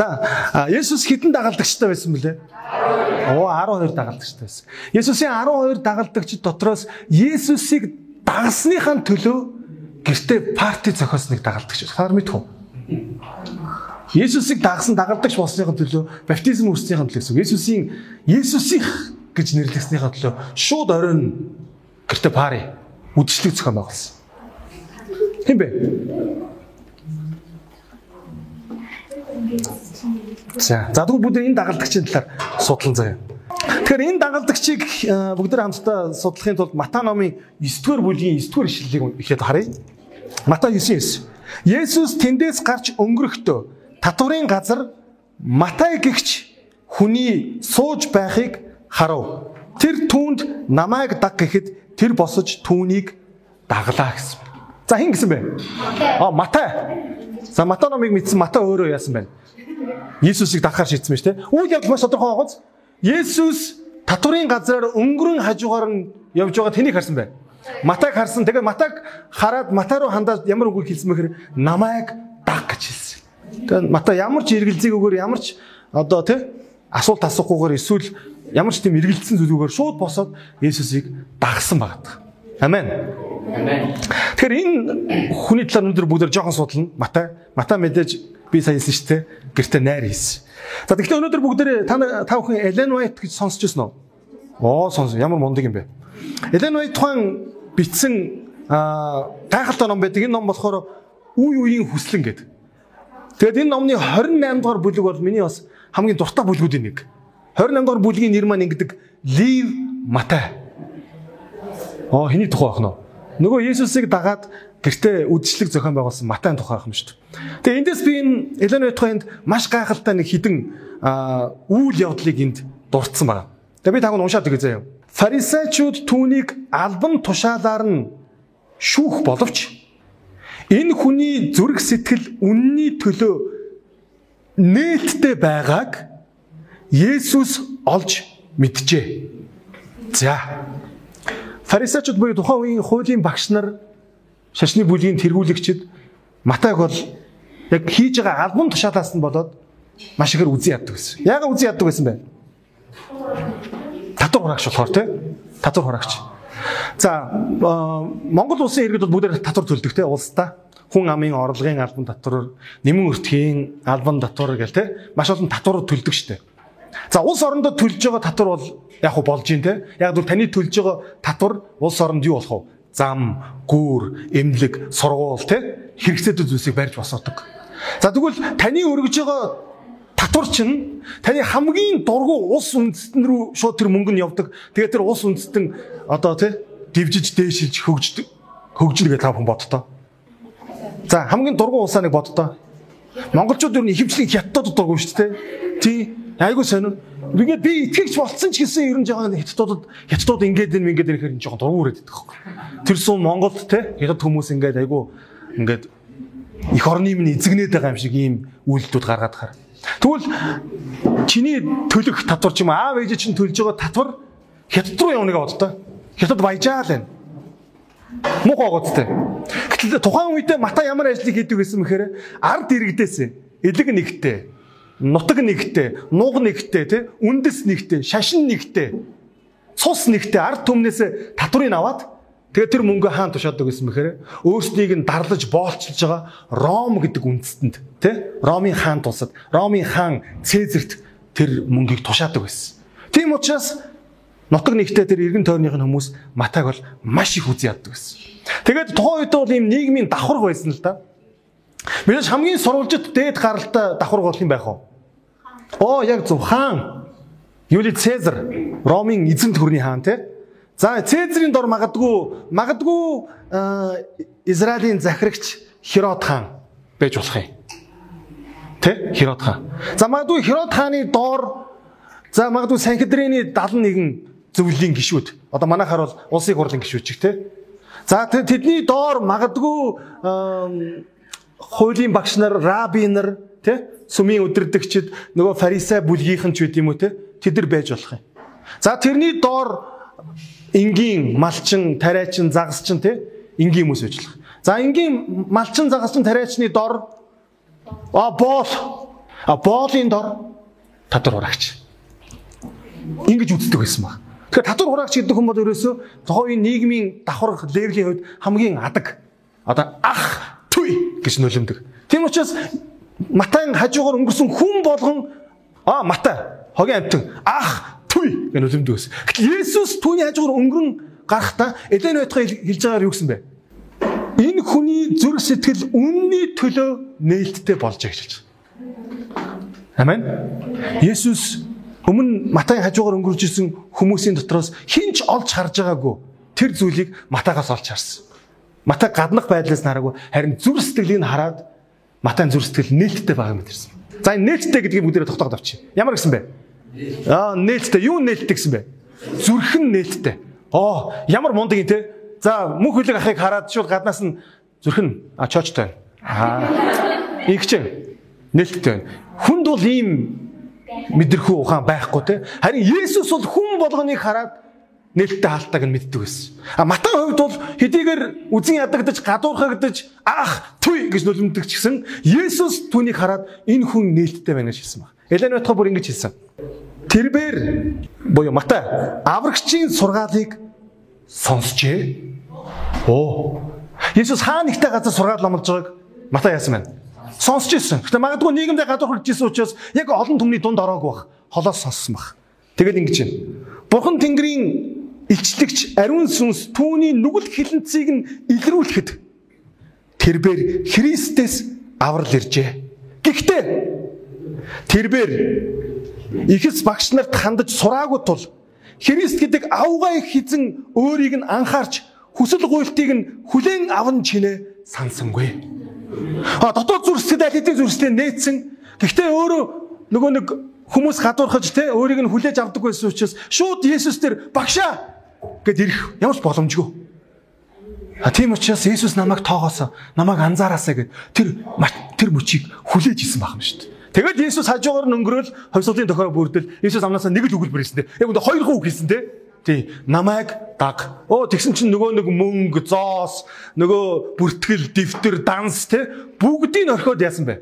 За Есүс хэдэн дагалдагчтай байсан бэлээ? Оо 12 дагалдагчтай байсан. Есүсийн 12 дагалдагчид дотроос Есүсийг дагсныхаа төлөө гэртээ парти зохиосныг дагалдагч. Хаар мэдв үү? Есүсийг дагсан дагалдагч болсныхаа төлөө баптизм үүснийхаа төлөө гэсэн. Есүсийн Есүсих гэж нэрлэгснийхаа төлөө шууд оройн гэртээ пари үдшилэг зохион байгуулсан. Хэм бэ? За, за тэгвэл бүгд энэ дагалдагчийн талаар судлан заяа. Тэгэхээр энэ дагалдагчийг бүгд хамтдаа судлахын тулд Матай номын 9-р бүлгийн 9-р ишлэлийг ихэд харъя. Матай 9:9. Есүс тэндээс гарч өнгөрөхдөө татврын газар Матай гихч хүний сууж байхыг харав. Тэр түүнд намайг даг гэхэд тэр босож түүнийг даглаа гэсэн. За хин гэсэн бэ? Аа Матай. За Матай номыг мэдсэн Матай өөрөө яасан байна? Есүсийг дахаар шийдсэн байж тээ. Үйл явдал маш тодорхой байгааз. Есүс татврын газраар өнгөрөн хажуугаар нь явж байгаа тэнийг харсан бай. Матайг харсан. Тэгээ Матайг хараад Матай руу хандаад ямар үг хэлсэн бэхээр намайг даг гэж хэлсэн. Тэгээ Матай ямар ч эргэлзээгүйгээр ямар ч одоо тий асуулт асуухгүйгээр эсвэл ямар ч тийм эргэлзсэн зүйлүүгээр шууд босоод Есүсийг дагсан багт. Амен. Тэгэхээр энэ хүний талаар өндөр бүгдээр жоохон судлана. Матай, Матай мэдээж би сая хэлсэн шүү дээ. Гэртээ найр хийсэн. За тэгэхээр өнөөдөр бүгдээр та та бүхэн Элен White гэж сонсч ирсэн үү? Оо сонс ямар мундаг юм бэ. Элен White тухайн бичсэн гайхалтай ном байдаг. Энэ ном болохоор үе үеийн хүслэн гэдэг. Тэгээд энэ номны 28 дугаар бүлэг бол миний бас хамгийн дуртай бүлгүүдийн нэг. 28 дугаар бүлгийн нэр маань ингэдэг Live Матай. Оо хэний тухай байх нь? Нөгөө Есүсийг дагаад гэртээ үдшилэг зохион байгуулсан Матайн тухай юм шүү дээ. Тэгээ эндээс би энэ Эленой тухайд маш гайхалтай нэг хідэн үйл явдлыг энд дурдсан байна. Тэгээ би таг нь уншаад өгье заяа. Фарисеучуд түүнийг албан тушаалаар нь шүүх боловч энэ хүний зүрх сэтгэл үнний төлөө нээлттэй байгааг Есүс олж мэджээ. За Фарисеучуд буюу тухайн үеийн хуулийн багш нар шашны бүлгийн тэргүүлэгчид Матайг бол яг хийж байгаа албан тушаалаас нь болоод маш ихээр үзий яддаг гэсэн. Яагаад үзий яддаг байсан бэ? Татвар хураагч болохоор тий. Татвар хураагч. За Монгол улсын иргэд бол бүгд татвар төлдөг тий улсдаа. Хүн амын орлогын албан татвар, нэмэн өртгийн албан татвар гэл тий. Маш олон татвар төлдөг штэ. За улс орондоо төлж байгаа татвар бол яг хөө болж юм те. Яг бол таны төлж байгаа татвар улс оронд юу болох вэ? Зам, гүүр, эмнэлэг, сургууль те хэрэгцээтэй зүйлсийг барьж босоодог. За тэгвэл таны өргөж байгаа татвар чинь таны хамгийн дургу улс үндэстэн рүү шууд тэр мөнгө нь явдаг. Тэгээд тэр улс үндэстэн одоо те дивжиж дээшилж хөгждөг хөгжлөгээ та бүхэн бодтоо. За хамгийн дургу улсаа нэг бодтоо. Монголчууд юу ихэвчлэн хятадд дургу шүү дээ. Тий Айгуу сонир. Ингээд би итгэгч болцсон ч гэсэн ер нь жоохон хятадуудад хятадууд ингээд энэ ингээд ирэхээр жоохон дургур ирээд байдаг. Тэр сум Монголд те хятад хүмүүс ингээд айгуу ингээд их орны минь эзэгнээд байгаа юм шиг ийм үйлдэлүүд гаргаад хаар. Тэгвэл чиний төлөх татвар ч юм аав ээж чинь төлж байгаа татвар хятад руу явна гэж боддоо. Хятад баяжаал байна. Муухай гоцтой. Гэтэл тухайн үедээ Мата ямар ажлыг хийдэг гэсэн мэхээр ард иргэдээс элэг нэгтэй нутаг нэгтэй, нуг нэгтэй, тий, үндэс нэгтэй, шашин нэгтэй, цус нэгтэй ард түмнээс татврыг аваад тэгээ тэр мөнгө хаан тушаадаг гэсэн мэхээр өөрсдийг нь дарлаж боолчилж байгаа Ром гэдэг үндэстэнд тий Ромын хаан тусад Ромын хаан Цэзэрт тэр мөнгийг тушаадаг байсан. Тийм учраас нутаг нэгтэй тэр эргэн тойрных нь хүмүүс Матаг бол маш их үзий яддаг байсан. Тэгээд тухайн үед бол ийм нийгмийн давхар байсан л да. Мэдээж хамгийн сурвалжит дээд гаралтай давхар бол юм байх уу? Оо яг зөв хаан. Юли Цезар Ромын эзэн төрний хаан тий. За Цезарын дор магадгүй магадгүй Израилийн захирагч Херод хаан байж болох юм. Тэ? Херод хаан. За магадгүй Херод хааны доор за магадгүй Санхедрины 71 зөвлөлийн гишүүд. Одоо манайхаар бол улсын хурлын гишүүд чиг тэ. За тэдний доор магадгүй хуулийн багш нар, раби нар тэ сүмийн өдөрдөгчд нөгөө фарисей бүлгийнхэн ч үт юм уу те тэд нар байж болох юм. За тэрний доор энгийн малчин, тариачин, загасчин те энгийн хүмүүс байж болох. За энгийн малчин, загасчин, тариачны дор а боол А боолын дор татвар хураагч. Ингэж үздэг байсан баг. Тэгэхээр татвар хураагч гэдэг хүн бол ерөөсөө тухайн нийгмийн давхар левлийн хувьд хамгийн адаг. Одоо ах түй гэж нөлөмдөг. Тийм учраас Матайн хажуугаар өнгөрсөн хүн болгон а Матай хогийн амтан ах түй гэж нөлөмдөг байсан. Гэтэл Есүс түүний хажуугаар өнгөрөн гарахдаа Эден байтгаа хэлж байгаагаар юу гэсэн бэ? Энэ хүний зүрх сэтгэл үнний төлөө нээлттэй болж байгаа гэж хэлж байна. Амен. Есүс өмнө Матай хажуугаар өнгөрж исэн хүмүүсийн дотроос хинч олж харж байгаагүй тэр зүйлийг Матайгаас олж харсан. Матай гаднах байдлаас нараагүй харин зүрх сэтгэлийг хараад Матайн зүрх сэтгэл нээлттэй байгаа юм дэрсэн. За энэ нээлттэй гэдгийг бүгдээрээ тогтоогод авчих. Ямар гэсэн бэ? Аа нээлттэй юу нээлттэй гэсэн бэ? Зүрхэн нээлттэй. Оо ямар мундаг юм те. За мөнх хөлөг ахыг хараад шууд гаднаас нь зүрхэн а чочтой. Аа игч нээлттэй. Хүнд бол ийм мэдэрхүү ухаан байхгүй те. Харин Есүс бол хүн болгоныг хараад нээлттэй хаалтайг нь мэддэг байсан. А Матай хувьд бол хэдийгээр үзэн ядагдаж гадуурхагдаж ах түй гэж нулимддаг ч гэсэн Есүс түүнийг хараад энэ хүн нээлттэй байна гэж хэлсэн баг. Элен Батха бүр ингэж хэлсэн. Тэрбэр буюу Матай аврагчийн сургаалыг сонсчээ. Оо. Есүс хаана нэгтэй газар сургаал номлож байгааг Матай яасан байна? Сонсч ирсэн. Гэтэ магадгүй нийгэмдээ гадуурхаж ирсэн учраас яг олон түмний дунд ороогүй бах. Холоос сонссон бах. Тэгэл ингэж байна. Бурхан Тэнгэрийн илчлэгч ариун сүнс түүний нүгэл хилэнцгийг нь илрүүлэхэд тэрбэр Христэс аврал иржээ. Гэхдээ тэрбэр ихэс багш нарт хандаж сураагүй тул Христ гэдэг авгай хизэн өөрийг нь анхаарч хүсэл гуйлтыг нь хүлээн аван чинээ сансангүй. А дотоод зүрхсэд аль хэдийн зүрхсэд нээсэн. Гэхдээ өөрөө нөгөө нэг хүмүүс гадуурхаж те өөрийг нь хүлээж авдаг байсан учраас шууд Есүс дээр багшаа гэд ирэх ямар ч боломжгүй. А тийм учраас Иесус намайг тоогоосоо, намайг анзаараасаа гэд тэр тэр мөчийг хүлээж исэн байх юм шүү дээ. Тэгэл Иесус хажуугаар нь өнгөрөөл хойсолын тохио бүрдэл Иесус амнасаа нэг л үгэл бүрсэн дээ. Яг үндэ хоёр хуу хэлсэн дээ. Тий, намайг даг. Оо тэгсэн чинь нөгөө нэг мөнгө, зоос, нөгөө бүртгэл, дэвтэр, данс те бүгдийг орхиод яасан бэ?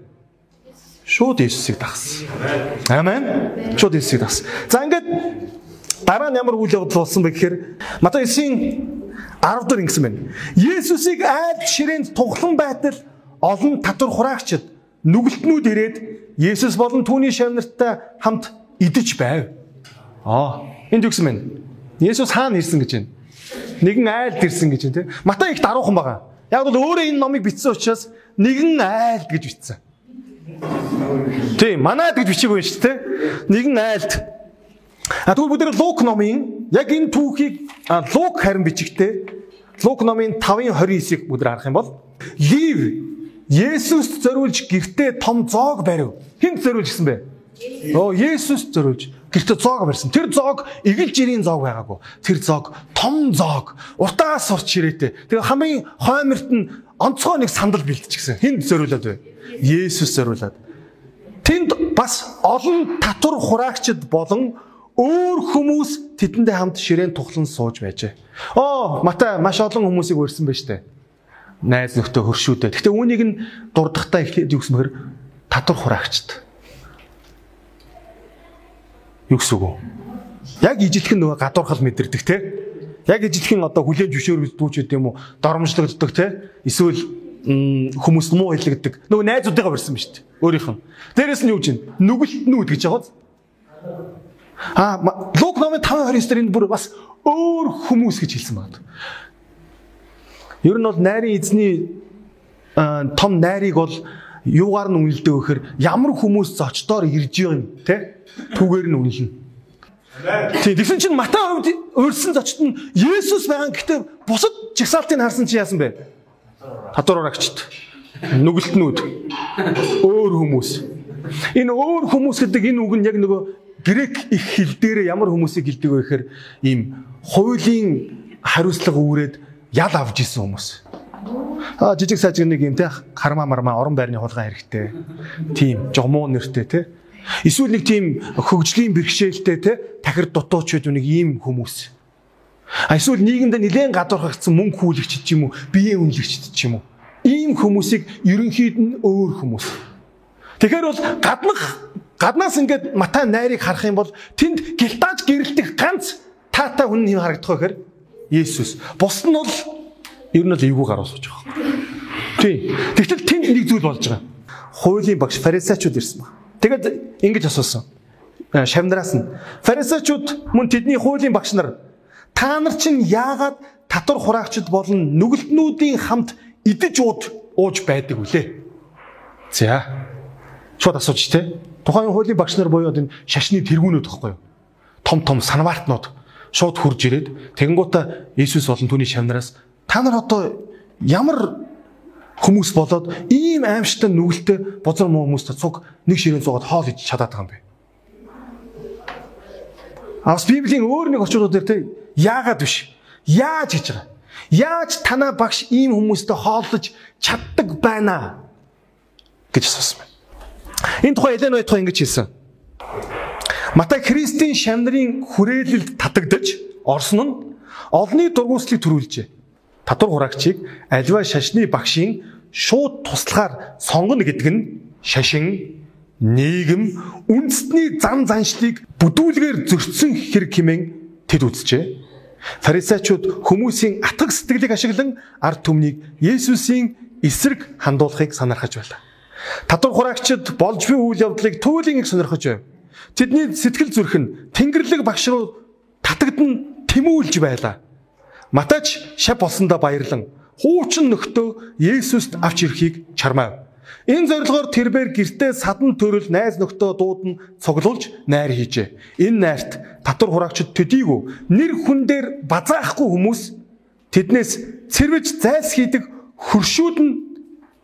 Шууд Иесусыг дагсан. Амен. Шууд Иесусыг дагсан. За ингээд Дараа нь ямар үйл явдал болсон бэ гэхээр Матай 9-ийн 10 дээр ингэсэн байна. Есүсийг айл ширээнд тухлан байтал олон татвар хураагчид нүгэлтнүүд ирээд Есүс болон түүний шавнарттай хамт идэж байв. Аа, энд юу гэсэн бэ? Есүс хаана ирсэн гэж байна? Нэгэн айлд ирсэн гэж байна, тийм. Матай их даруухан байгаа. Яг бол өөрөө энэ номыг бичсэн учраас нэгэн айлд гэж бичсэн. Тийм, манайд гэж бичээгүй шүү дээ. Нэгэн айлд А тэгвэл бүгд Лук номын яг энэ түүхийг Лук харин бичгтээ Лук номын 5:29-ыг бүгд харах юм бол Лив Есүс зориулж гэртээ том зоог барив. Хинт зориулж гисэн бэ? Оо Есүс зориулж гэртээ зоог барьсан. Тэр зоог игэл жирийн зоог байгаагүй. Тэр зоог том зоог. Уртаас сурч ирээтэй. Тэгээ хамгийн хойморт нь онцгой нэг сандал бэлтчихсэн. Хинт зориулаад вэ? Есүс зориулаад. Тэнд бас олон татвар хураагчд болон өөр хүмүүс тэдэндээ хамт ширээн тухлан сууж байжээ. Оо, Матай маш олон хүмүүсийг урьсан байж тээ. Найз нөхдөд хөршүүдээ. Гэхдээ үүнийг нь дурдахтаа ихэд юу гэсэн бэхэр татвар хураагчд. Юу гэсэн үг вэ? Яг ижилхэн нөгөө гадуурхал мэдэрдэг те. Яг ижилхэн одоо хүлэн зөвшөөр дүүч гэдэг юм уу? Доромжлогддог те. Эсвэл хүмүүс муу хэлэгдэг. Нөгөө найзуудыгаа барьсан ба шүү дээ. Өөрийнх нь. Дээрэс нь юу гэж юм? Нүгэлтнүүд гэж яагаад? А Лук номын 5:29 дээр энэ бүр бас өөр хүмүүс гэж хэлсэн байна. Ер нь бол найрын эзний том найрыг бол юугаар нь үнэлдэг вэхэр ямар хүмүүс зочдоор ирж байгаа юм те түүгээр нь үнэлнэ. Тийм тэгсэн чинь Матай хувьд өрсөн зочд нь Есүс байгаа гэхдээ бусад жигсаалтыг харсан чи яасан бэ? Хадуур урагчд нүгэлтнүүд өөр хүмүүс. Энэ өөр хүмүүс гэдэг энэ үг нь яг нөгөө грек их хэл дээр ямар хүмүүсийг хэлдэг вэ гэхээр ийм хуулийн хариуцлага үүрээд ял авж исэн хүмүүс. Аа жижиг сажиг нэг юм те хармаа мармаа орон байрны хулгай хэрэгтэй. Тийм жогмуу нэртэй те. Эсвэл нэг тийм хөгжлийн бэрхшээлтэй те тахир дутуучуд нэг ийм хүмүүс. Эсвэл нийгэмд нэлээд гадуурхагдсан мөнгө хүлэгчд ч юм уу, биеэ үнэлэгчд ч юм уу. Ийм хүмүүсийг ерөнхийд нь өөр хүмүүс. Тэгэхээр бол гаднах гаднаас ингээд Матай найрыг харах юм бол тэнд гэлтааж гэрэлтэх ганц таатай хүн юм харагдах гэхээр Есүс. Бус нь бол ер нь л эвгүй гараа сууж байгаа. Тий. Тэгтэл тэнд нэг зүйл болж байгаа. Хуулийн багш фарисеучуд ирсэн баг. Тэгээд ингэж асуусан. Э, шавнараас нь фарисеучуд мөн тэдний хуулийн багш нар та нар чинь яагаад татвар хураагчд болон нүгэлтнүүдийн хамт идэж ууд ууж байдаг үлээ? За. Шууд асууж те. Тухайн хуулийн багш нар буюу энэ шашны тэргүүнүүд гэхгүй юу? Том том санваартнууд шууд хурж ирээд тэгэнгуутаа Иесус болон түүний шавнараас та нар одоо ямар хүмүүс болоод ийм аимшигтай нүгэлтэй бозор муу хүмүүстэй цуг нэг ширээн цугаад хоол иж чадаад байгаа юм бэ. Аас Библийн өөр нэг очрууд дээр те яагаад биш. Яаж гэж байгаа. Яаж танаа багш ийм хүмүүстэй хооллож чаддаг байна гэж асуусан. Энэ тухай Элен тухай ингэж хэлсэн. Матай Христийн шамнарын хүрээлэлд татагдж орсон нь олонний дургуутслыг төрүүлжээ татвар хураагчийг альва шашны багшийн шууд туслахаар сонгоно гэдэг нь шашин нийгэм үндэстний зан заншлыг бүдүүлгээр зөрчсөн хэрэг хэмээн тэд үзжээ. Фарисеучуд хүмүүсийн атгах сэтгэлийг ашиглан ард түмнийг Есүсийн эсрэг хандуулахыг санаархаж байлаа. Татвар хураагчид болж буй үйл явдлыг туйлын их сонирхож байв. Тэдний сэтгэл зүрх нь Тэнгэрлэг багш руу татагдан тэмүүлж байлаа. Матач шав болсондоо баярлан хуучин нөхдөө Есүст авч ирэхийг чармаав. Энэ зорилгоор тэрбээр гертээ садан төрөл найз нөхдөө дуудан цуглуулж найр хийжээ. Энэ найрт татвар хураагчид төдийгүй нэр хүн дээр базаахгүй хүмүүс тэднээс цэрвэж зайлс хийдэг хөршүүдэн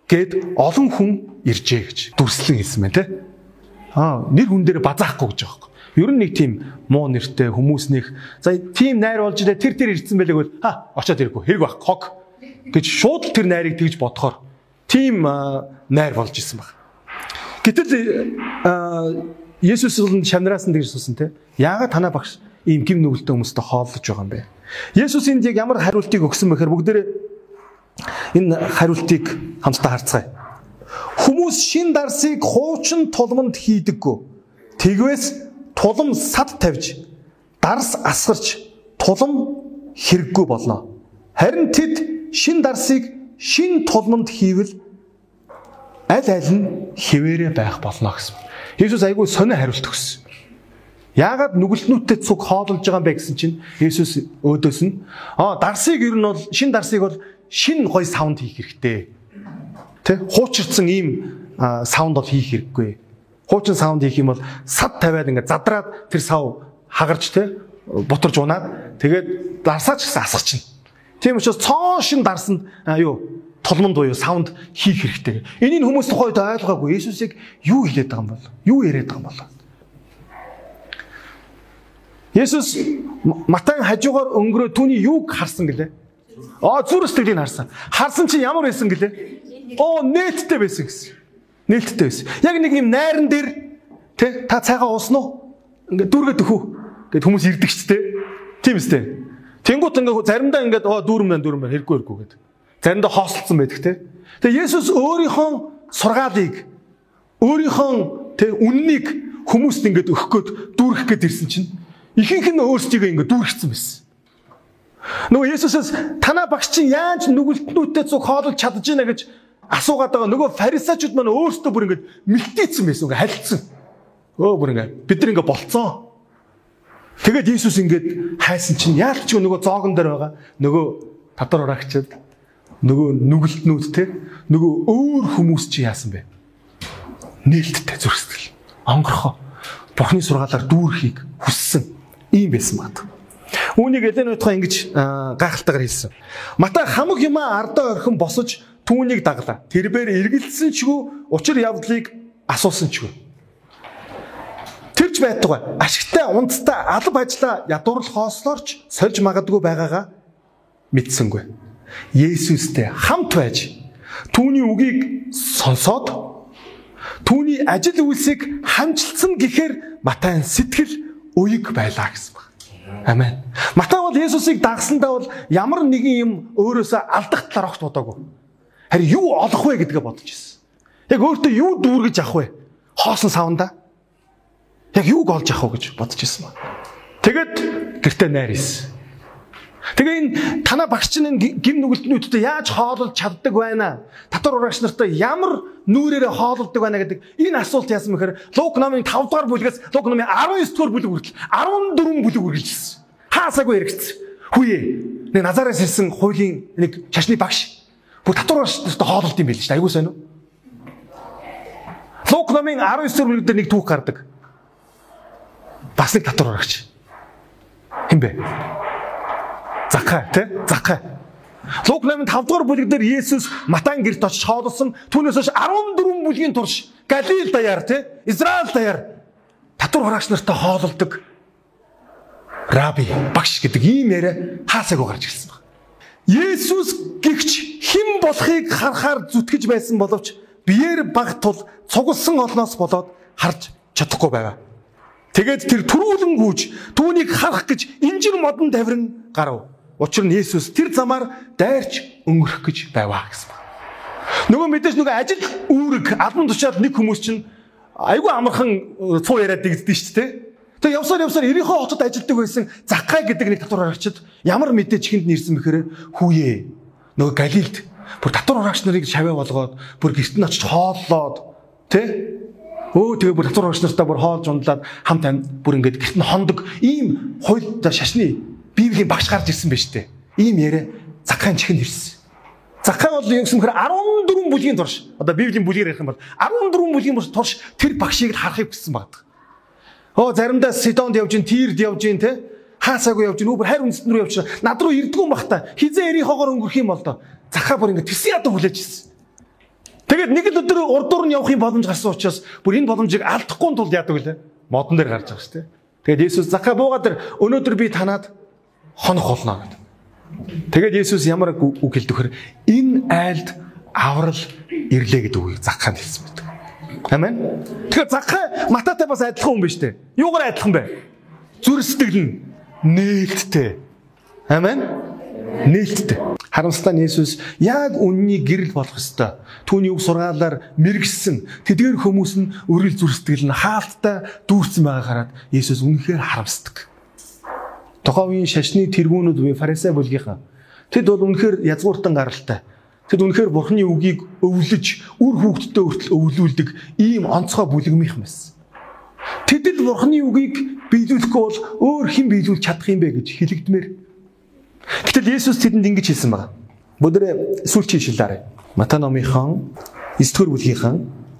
гээд олон хүн иржээ гэж дүрслэн хэлсэн байна те. Аа нэр хүн дээр базаахгүй гэж байгаа юм. Ер нь нэг тийм муу нэртэй хүмүүс нэг за тийм найр болж ирээ тэр тэр ирсэн байлэг бол ха очоод ирэхгүй хэрэг баг хог гэж шууд тэр найрыг тэгж бодохоор тийм найр болж исэн баг. Гэтэл Есүс бол шамнараас нь тэгж суусан те. Яагаад танаа багш ийм гим нүгэлтэй хүмүүстэй хооллож байгаа юм бэ? Есүс энд яг ямар хариултыг өгсөн бэхээр бүгдээрээ энэ хариултыг хамтдаа харцгаая. Хүмүүс шин дарсыг хуучин тулманд хийдэггүй. Тэгвээс тулам сад тавьж дарс асгарч тулам хэрэггүй болно. Харин тэд шин дарсыг шин тулманд хийвэл аль аль нь хിവэрэ байх болно гэсэн. Есүс айгүй сонио хариулт өгсөн. Яагаад нүгэлтнүүдтэй цуг хоололж байгаа юм бэ гэсэн чинь Есүс өөдөөс нь аа дарсыг ер нь бол шин дарсыг бол шин гой саунд хийх хэрэгтэй. Тэ хуучирсан ийм саунд бол хийх хэрэггүй. Хуучин саунд хийх юм бол сад тавиад ингээд задраад тэр сав хагарч те бутарж унаад тэгээд дарсаач гэсэн асгачихна. Тийм учраас цоон шин дарсанд юу толмонд буюу саунд хийх хэрэгтэй. Энийг хүмүүс тухайд ойлгоогүй. Есүсийг юу хэлээд байгаа юм бол? Юу яриад байгаа юм бол? Есүс Матай хажуугаар өнгөрөө түүний юуг харсан гэлээ? Аа зүр сэтгэлийг харсан. Харсан чинь ямар байсан гэлээ? Оо нэттэй байсан гэсэн нээлттэй байсан. Яг нэг юм найран дээр тэ та цайгаа уусан уу? Ингээд дүүргээд өхөө. Гэт хүмүүс ирдэг ч тэ. Тийм үстэй. Тэнгуут ингээд заримдаа ингээд оо дүүрэн байна хэрэггүй хэрэггүй гэдэг. Заримдаа хоосолцсон байдаг тэ. Тэгээ Есүс өөрийнхөө сургаалыг өөрийнхөө тэ үннийг хүмүүст ингээд өгөх гээд дүүрэх гээд ирсэн чинь ихэнх нь өөрсдийгөө ингээд дүүргэсэн байсан. Нөгөө Есүсээс танаа багш чинь яаж нүгэлтнүүтээ цуг хоололж чадж байна гэж асуугаад байгаа нөгөө фарисеучуд маань өөрсдөө бүр ингэж мэлтийцсэн байсан ингээ халилцсан. Өө бүр ингээ бид нар ингээ болцсон. Тэгээд Иесус ингээд хайсан чинь яалч нөгөө зоогон дээр байгаа нөгөө татвар урагчид нөгөө нүгэлтнүүд те нөгөө өөр хүмүүс чи яасан бэ? Нээлттэй зүрхсэтгэл. Онгорхоо Бурхны сургаалаар дүүрхийг хүссэн ийм байсан бат. Үүнийг Элен утгаа ингэж гайхалтайгаар хэлсэн. Матай хамаг юмаа ардаа орхин босож түүнийг даглаа. Тэрээр эргэлдсэн чгүй учир явдлыг асуусан чгүй. Тэрч байтугай ашигтай унцтай алба ажлаа ядуурлах хоослоорч сольж магадгүй байгаагаа мэдсэнгүй. Есүстэй хамт байж түүний үгийг сонсоод түүний ажил үйлсийг хамжилсан гэхээр Матай сэтгэл уяг байлаа гэсэн баг. Амен. Матай бол Есүсийг дагсандаа бол ямар нэгэн юм өөрөөсөө алдах талаар огт бодоогүй Харин юу олох вэ гэдгээ бодож ирсэн. Яг өөртөө юу дүүргэж авах вэ? Хоосон савнда. Яг юуг олж явах вэ гэж бодож ирсэн ба. Тэгэд гэртээ найр исэн. Тэгээ энэ танаа багш чинь гим нүгэлтнүүдтэй яаж хоололж чаддаг байна? Татвар урагш нартай ямар нүрээрээ хоололдог байна гэдэг энэ асуулт яасан мэхээр Лук номын 5 дугаар бүлгээс Лук номын 19 дугаар бүлэг хүртэл 14 бүлэг үргэлжилсэн. Хаасаагүй яригдсан. Хүүе. Нэг Назараас ирсэн хуулийн нэг шашны багш. Бүр татвар урагш нартай хоололд юм байл шүү дээ. Айгуу сайн уу? Лук номын 19 дугаар бүлэг дээр нэг түүх гардаг. Бас нэг татвар урагч. Хин бэ? Закай тий? Закай. Лук 8-ын 5 дугаар бүлэг дээр Есүс Матан гэрт очиж хоолсон. Түүнээс хойш 14 бүлгийн турш Галил даяар тий? Израиль даяар татвар хураагч нартай хоололдог раби багш гэдэг ийм яриа хаасаагүй гарч ирсэн баг. Есүс гихч хэн болохыг харахаар зүтгэж байсан боловч биеэр баг тул цугласан олноос болоод харж чадахгүй байв. Тэгээд тэр төрүүлэн гүйж түүнийг харах гэж инжир модон тавирн гарав. Учир нь Есүс тэр замаар дайрч өнгөрөх гэж байваа гэсэн байна. Нөгөө мэдээж нөгөө ажил үүрэг албан тушаал нэг хүмүүс чинь айгүй амархан цуу яриад дэгддэж шүү дээ. Тэгээ явсаар явсаар Ирихо хотод ажилладаг байсан Закай гэдэг нэг татвар харагчид ямар мэдээж хүнд нэрсэн бэхээр хүүе нөгөө Галилд бүр татвар харагч нарыг шаваа болгоод бүр гэрт нь очиж хооллоод тэ өө тэгээ бүр татвар харагч нартаа бүр хоолж ундлаад хамт амьд бүр ингээд гэрт нь хондог ийм хуйлд шашны Библийн багш гарч ирсэн байж тээ. Ийм яриа Закхайн чихэнд ирсэн. Закхай бол юу гэсэн хэрэг 14 бүлгийн турш одоо Библийн бүлгээр ярих юм бол 14 бүлгийн турш тэр багшийг харахыг хүссэн байдаг. Оо заримдаа Сидонд явж гин, Тирд явж гин те хаасаагүй явж гин, өвөр хайр үндэстэн рүү явж гин. Над руу ирдгүүн бах та. Хизээ эрийнхоогоор өнгөрөх юм бол доо. Закхай бүр ингэ тэсийн ядуу хүлээж ирсэн. Тэгээд нэг л өдөр урдуур нь явах юм боломж гарсан учраас бүр энэ боломжийг алдахгүй тулд яадаг үлээ. Модон дээр гарч байгаа шүү дээ. Тэгээд Есүс Закхай буугаад өнөөдөр би танаад хонох болно гэдэг. Тэгээд Есүс ямар үг хэлдэг вэхээр энэ айлд аврал ирлээ гэдэг үгийг закханд хэлсэн байдаг. Амен. Тэгэхээр закхай мататай бас адилхан хүн биш үү? Юугаар адилхан бэ? Зүр сэтгэл нь нээлттэй. Амен. Нээлттэй. Харамсалтай нь Есүс яг үнний гэрэл болох ёстой. Түүний үг сургаалаар мэрэгсэн тэдгээр хүмүүс нь өргөл зүр сэтгэл нь хаалттай дүүрсэн байгааг хараад Есүс үнэхээр харамсдаг. Тухайн үеийн шашны тэргүүнүүд буюу фарисей бүлгийнхан тэд бол үнэхээр язгууртан гаралтай. Тэд үнэхээр бурхны үгийг өвлөж, үр хүүхдтэй хүртэл өвлүүлдэг ийм онцгой бүлэгмийнх байсан. Тэдэд бурхны үгийг биелүүлэхгүй бол өөр хэн биелүүлж чадах юм бэ гэж хэлэгдмээр. Гэтэл Есүс тэдэнд ингэж хэлсэн байна. Бүгдээ сүүлчийн шилдаарай. Матай номынхон 9-р бүлгийнхэн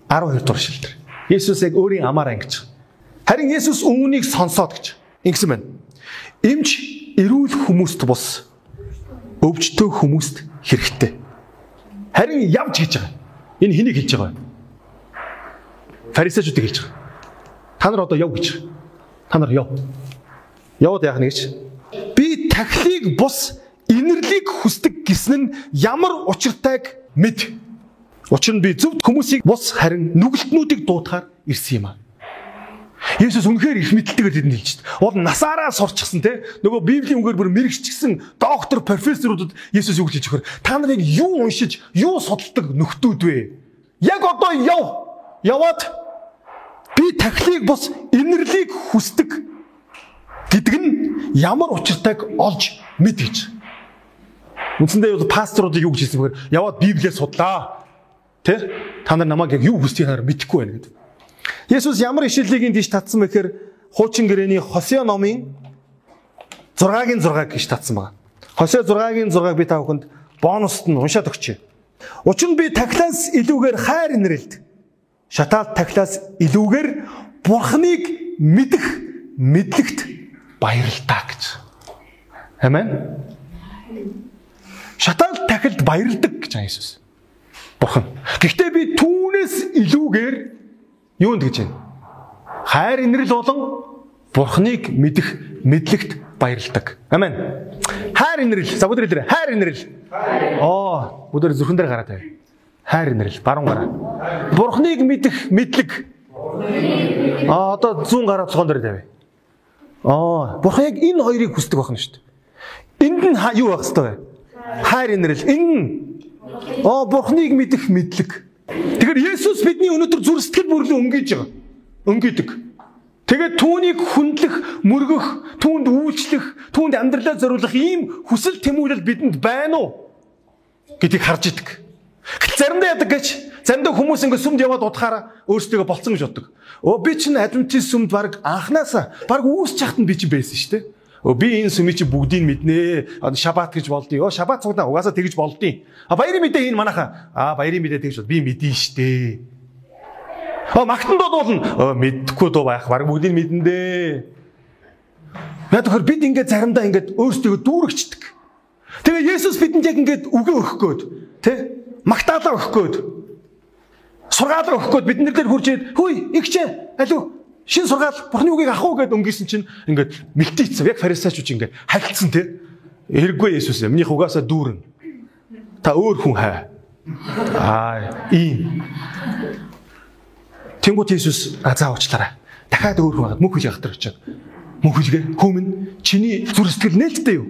12 дугаар шилдэр. Есүс яг өөрийн амаар ангиж. Харин Есүс өмнөнийг сонсоод гэж ингэсэн байна. Имж эрүүл хүмүүст бус өвчтөө хүмүүст хэрэгтэй. Харин явж хийж байгаа. Энэ хэнийг хэлж байгаа вэ? Фарисеучуудыг хэлж байгаа. Та нар одоо яв гэж. Та нар яв. Яваад яах нэгч. Би тахлыг бус инэрлийг хүсдэг гэсэн нь ямар учиртайг мэд. Учир нь би зөв хүмүүсийг бус харин нүгэлтнүүдийг дуутахаар ирсэн юм аа. Есүс үнэхээр их мэдлэлтэйгээр тэдэнд хэлж байна. Уул насаараа сурчсан те нөгөө Библийн үгээр бүр мэрэгчсэн доктор профессорудад Есүс юу гэж хэлж өгөхөр та нарыг юу уншиж юу судалдаг нөхдүүд вэ? Яг одоо яв. Яваад би тахлыг бус инэрлийг хүсдэг гэдэг нь ямар учиртайг олж мэд гэж. Үндсэндээ бол пасторуудыг юу гэж хэлсэн бэхээр яваад Библиэр судлаа. Тэ? Та нар намайг яг юу хүсдгийг хараа мэдэхгүй байна гэдэг. Есүс ямар ишлэлийг энд иш татсан бэ гэхээр хуучин гэрээний Хосео номын 6-гийн 6-г иш татсан байна. Хосео 6-гийн 6-г би та бүхэнд бонуст нь уншаад өгчээ. Учир нь би тахлаас илүүгээр хайр инрэлд. Шатаал тахлаас илүүгээр бурхныг мэдэх мэдлэгт баярлалаа гэж. Амен. Шатаал тахилд баярладаг гэж Иесус. Бурхан. Гэхдээ би түүнээс илүүгээр юунд гэж байна? Хайр инрэл болон Бурхныг мэдэх мэдлэгт баярладаг. Амен. Хайр инрэл. За бүдэр хэлээрэй. Хайр инрэл. Оо, бүдэр зүрхэн дээр гараа тавь. Хайр инрэл. Баруун гараа. Бурхныг мэдэх мэдлэг. Аа, одоо зүүн гараа цогон дээр тавь. Аа, Бурхан яг энэ хоёрыг хүсдэг байна шүү дээ. Энд нь юу байх хэвээр вэ? Хайр инрэл. Энэ нь Аа, Бурхныг мэдэх мэдлэг. Тэгэхээр Есүс бидний өнөөдөр зүр сэтгэл бүрлээ өнгөж байгаа. Өнгөдөг. Тэгээд түүнийг хүндлэх, мөргөх, түүнд үйлчлэх, түүнд амьдралаа зориулах ийм хүсэл тэмүүлэл бидэнд байна уу гэдгийг харж идэг. Заримдаа яадаг гэж заримдаа хүмүүс ингэ сүмд яваад удахаараа өөрсдөө болцсон гэж боддог. Өө би чинь адвентист сүмд баг анханасаа баг үүсч нь би чинь байсан шүү дээ. Би энэ сүмийг чи бүгдийг мэднэ. Шабат гэж болдгийг. Өө шабат цугнаа угаасаа тэгж болдгийг. А баярын мэдээ энэ манайха. А баярын мэдээ тэгж бол би мэдэн штэ. Өө магтан болно. Өө мэдхгүй дуу байх. Бараг бүгдийг мэдэн дээ. Яг тэгэхээр бид ингээд заримдаа ингээд өөрсдөө дүүрэгчдэг. Тэгээ Есүс бидэнд яг ингээд үгээ өгөх гээд тий магтаалаа өгөх гээд сургаалаа өгөх гээд бид нар дээр хурж ирээд хөөе игчээ алуу Шин сургаал Бурхны үгийг ах уу гэд өнгөсөн чинь ингээд мэлтийцсэн. Яг фарисеучуд ингээд хальцсан тий. Эрэггүй Есүс минийх угаасаа дүүрэн. Та өөр хүн хай. Аа ийм. Тэнгуут Есүс а заа уучлаарай. Дахиад өөр хүн хаад мөнх хөл ягтар очиад. Мөнх хөлгээ хүмүн чиний зүр сэтгэл нээлттэй юу?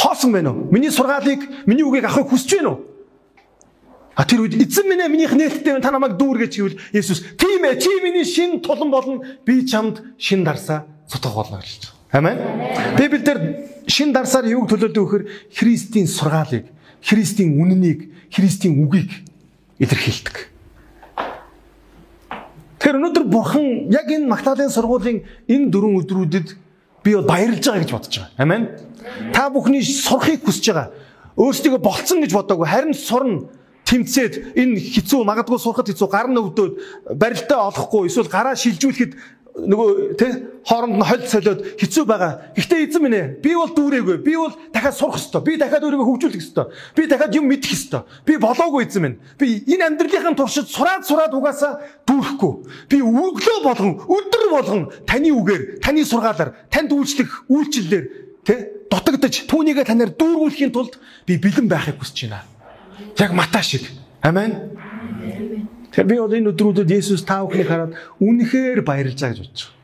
Хоосон байна уу? Миний сургаалыг, миний үгийг авахыг хүсэж байна уу? А тэр үед эзэн минь минийх нээлттэй та намайг дүүргэж хийвэл Есүс тийм ээ чи миний шин тулан болно би чамд шин дарсаа сутгах болно гэж. Амен. Библиэлд шин дарсаар юуг төлөөлдөг вөхөр Христийн сургаалыг, Христийн үннийг, Христийн үгийг илэрхийлдэг. Тэгэхээр өнөөдөр бурхан яг энэ Магдалины сургуулийн энэ дөрвөн өдрүүдэд би бол баярлж байгаа гэж бодож байгаа. Амен. Та бүхний сурахыг хүсэж байгаа. Өөрсдөө болцсон гэж бодоагүй харин сурна тэмцээд энэ хэцүү магадгүй сурахад хэцүү гар нь өвдөөд барилтаа олохгүй эсвэл гараа шилжүүлэхэд нөгөө тэ хооронд нь холь солиод хэцүү байгаа. Гэхдээ эзэн минь ээ би бол дүүрээгүй. Би бол дахиад сурах ёстой. Би дахиад өөрийгөө хөгжүүлэх ёстой. Би дахиад юм мэдэх ёстой. Би болоогүй эзэн минь. Би энэ амьдралын туршид сураад сураад угаасаа дүүрэхгүй. Би өглөө болгон өдөр болгон таны үгээр, таны сургаалаар, танд үйлчлэх үйлчлэлээр тэ дутагдж түүнийгээ танаар дүүргүүлэхийн тулд би бэлэн байхыг хүсэж байна. Яг Мата шиг. Амен. Тэгэхээр би бол энэ өдрүүдэд Есүс та бүхнийг хараад үнэхээр баярлж байгаа гэж байна.